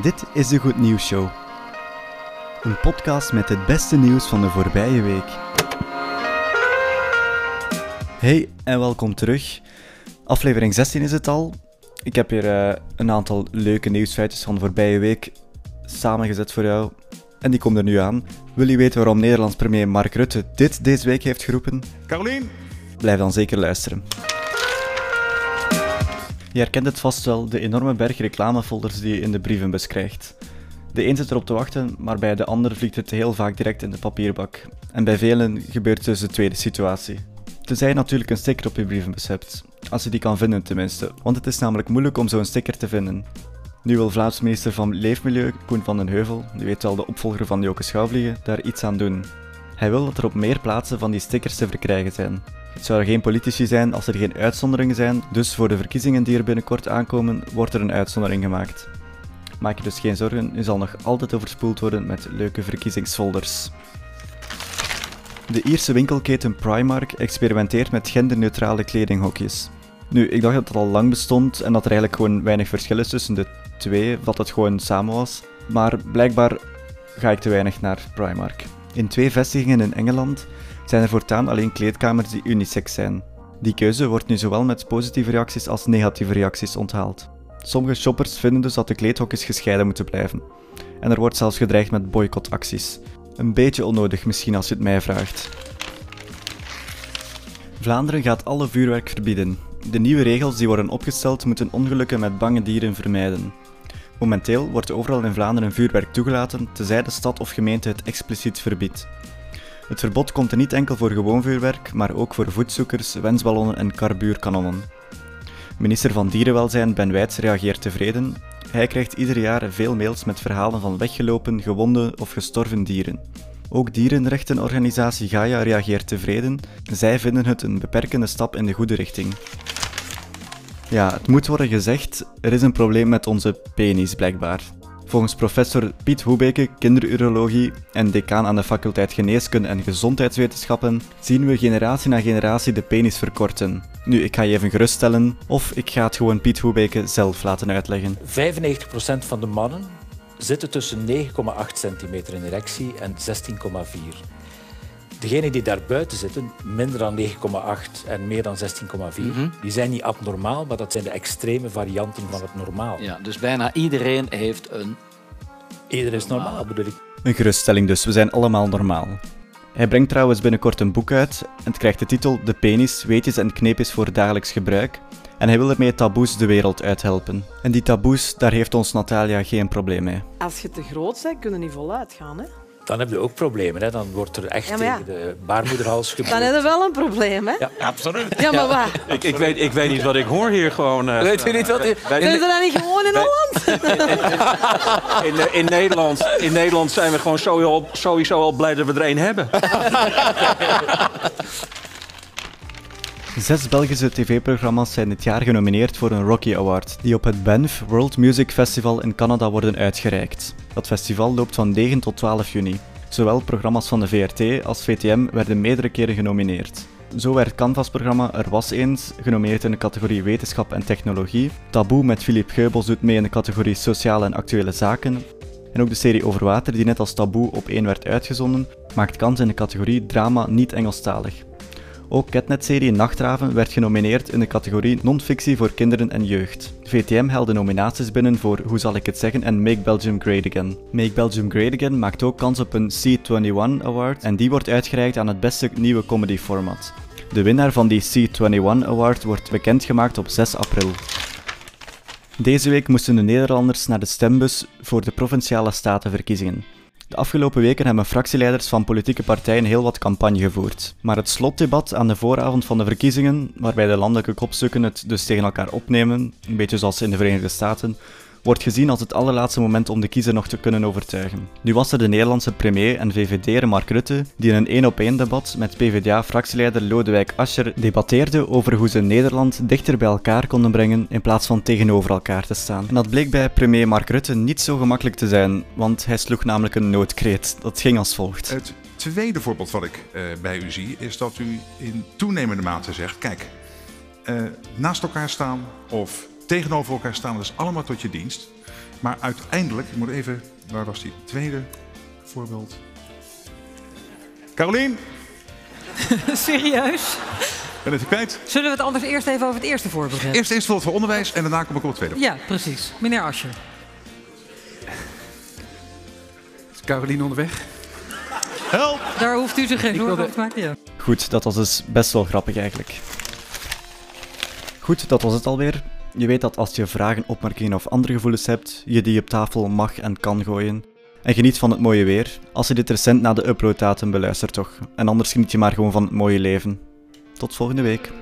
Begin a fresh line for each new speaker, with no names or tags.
Dit is de Goed Nieuws Show. Een podcast met het beste nieuws van de voorbije week. Hey en welkom terug. Aflevering 16 is het al. Ik heb hier eh, een aantal leuke nieuwsfeitjes van de voorbije week samengezet voor jou. En die komen er nu aan. Wil je weten waarom Nederlands premier Mark Rutte dit deze week heeft geroepen?
Carolien?
Blijf dan zeker luisteren. Je herkent het vast wel, de enorme berg reclamefolders die je in de brievenbus krijgt. De een zit erop te wachten, maar bij de ander vliegt het heel vaak direct in de papierbak. En bij velen gebeurt dus de tweede situatie. Tenzij je natuurlijk een sticker op je brievenbus hebt. Als je die kan vinden tenminste, want het is namelijk moeilijk om zo'n sticker te vinden. Nu wil Vlaams van Leefmilieu, Koen van den Heuvel, die weet wel de opvolger van Joke Schouwvliegen, daar iets aan doen. Hij wil dat er op meer plaatsen van die stickers te verkrijgen zijn. Het zouden geen politici zijn als er geen uitzonderingen zijn, dus voor de verkiezingen die er binnenkort aankomen, wordt er een uitzondering gemaakt. Maak je dus geen zorgen, u zal nog altijd overspoeld worden met leuke verkiezingsfolders. De Ierse winkelketen Primark experimenteert met genderneutrale kledinghokjes. Nu, ik dacht dat het al lang bestond en dat er eigenlijk gewoon weinig verschil is tussen de twee, dat het gewoon samen was. Maar blijkbaar ga ik te weinig naar Primark. In twee vestigingen in Engeland zijn er voortaan alleen kleedkamers die unisex zijn. Die keuze wordt nu zowel met positieve reacties als negatieve reacties onthaald. Sommige shoppers vinden dus dat de kleedhokjes gescheiden moeten blijven. En er wordt zelfs gedreigd met boycottacties. Een beetje onnodig misschien als je het mij vraagt. Vlaanderen gaat alle vuurwerk verbieden. De nieuwe regels die worden opgesteld moeten ongelukken met bange dieren vermijden. Momenteel wordt overal in Vlaanderen vuurwerk toegelaten, tenzij de stad of gemeente het expliciet verbiedt. Het verbod komt er niet enkel voor gewoon vuurwerk, maar ook voor voetzoekers, wensballonnen en karbuurkanonnen. Minister van Dierenwelzijn Ben Wijts reageert tevreden. Hij krijgt ieder jaar veel mails met verhalen van weggelopen, gewonde of gestorven dieren. Ook dierenrechtenorganisatie Gaia reageert tevreden. Zij vinden het een beperkende stap in de goede richting. Ja, het moet worden gezegd, er is een probleem met onze penis blijkbaar. Volgens professor Piet Hoebeke, kinderurologie en decaan aan de faculteit Geneeskunde en Gezondheidswetenschappen, zien we generatie na generatie de penis verkorten. Nu, ik ga je even geruststellen, of ik ga het gewoon Piet Hoebeke zelf laten uitleggen.
95% van de mannen zitten tussen 9,8 centimeter in erectie en 16,4. Degenen die daar buiten zitten, minder dan 9,8 en meer dan 16,4, die zijn niet abnormaal, maar dat zijn de extreme varianten van het normaal.
Ja, dus bijna iedereen heeft een.
Iedereen is normaal, bedoel ik.
Een geruststelling dus, we zijn allemaal normaal. Hij brengt trouwens binnenkort een boek uit en het krijgt de titel De penis, weetjes en kneepjes voor dagelijks gebruik. En hij wil ermee taboes de wereld uithelpen. En die taboes, daar heeft ons Natalia geen probleem mee.
Als je te groot bent, kun je niet voluit gaan. Hè?
Dan heb je ook problemen. Hè. Dan wordt er echt
Ja, maar ja.
tegen de baarmoederhals
Dan
geboord.
heb je wel een probleem, hè?
Ja.
Absoluut.
Ja, maar wat?
Ik, ik, weet, ik weet niet wat ik hoor hier gewoon. eh,
Weet u niet wat. u-
Wij-
Doen ze dat niet gewoon in Holland?
in, in, Nederland, in Nederland zijn we gewoon sowieso, sowieso al blij dat we er één hebben.
Zes Belgische tv-programma's zijn dit jaar genomineerd voor een Rocky Award, die op het Banff World Music Festival in Canada worden uitgereikt. Dat festival loopt van 9 tot 12 juni. Zowel programma's van de VRT als VTM werden meerdere keren genomineerd. Zo werd Canvas-programma Er Was Eens genomineerd in de categorie Wetenschap en Technologie. Taboe met Philippe Geubels doet mee in de categorie Sociale en Actuele Zaken. En ook de serie Over Water, die net als Taboe op 1 werd uitgezonden, maakt kans in de categorie Drama niet-Engelstalig. Ook Catnet-serie Nachtraven werd genomineerd in de categorie non-fictie voor kinderen en jeugd. VTM haalde nominaties binnen voor Hoe zal ik het zeggen en Make Belgium Great Again. Make Belgium Great Again maakt ook kans op een C21 Award en die wordt uitgereikt aan het beste nieuwe comedy format. De winnaar van die C21 Award wordt bekendgemaakt op 6 april. Deze week moesten de Nederlanders naar de stembus voor de provinciale statenverkiezingen. De afgelopen weken hebben fractieleiders van politieke partijen heel wat campagne gevoerd. Maar het slotdebat aan de vooravond van de verkiezingen, waarbij de landelijke kopstukken het dus tegen elkaar opnemen, een beetje zoals in de Verenigde Staten, wordt gezien als het allerlaatste moment om de kiezer nog te kunnen overtuigen. Nu was er de Nederlandse premier en VVD'er Mark Rutte, die in een één-op-één debat met PvdA-fractieleider Lodewijk Asscher debatteerde over hoe ze Nederland dichter bij elkaar konden brengen in plaats van tegenover elkaar te staan. En dat bleek bij premier Mark Rutte niet zo gemakkelijk te zijn, want hij sloeg namelijk een noodkreet. Dat ging als volgt.
Het tweede voorbeeld wat ik eh, bij u zie, is dat u in toenemende mate zegt: kijk, eh, naast elkaar staan of tegenover elkaar staan, dat is allemaal tot je dienst. Maar uiteindelijk, ik moet even, waar was die tweede voorbeeld? Carolien,
Serieus?
ben even kwijt.
Zullen we het anders eerst even over het eerste voorbeeld hebben?
Eerst eerst voor onderwijs en daarna kom ik op het tweede.
Ja, precies. Meneer Ascher.
Is Carolien onderweg?
Help!
Daar hoeft u zich geen zorgen
wilde-
over te maken. Ja.
Goed, dat was dus best wel grappig eigenlijk. Goed, dat was het alweer. Je weet dat als je vragen, opmerkingen of andere gevoelens hebt, je die op tafel mag en kan gooien. En geniet van het mooie weer. Als je dit recent na de uploaddatum beluistert toch. En anders geniet je maar gewoon van het mooie leven. Tot volgende week.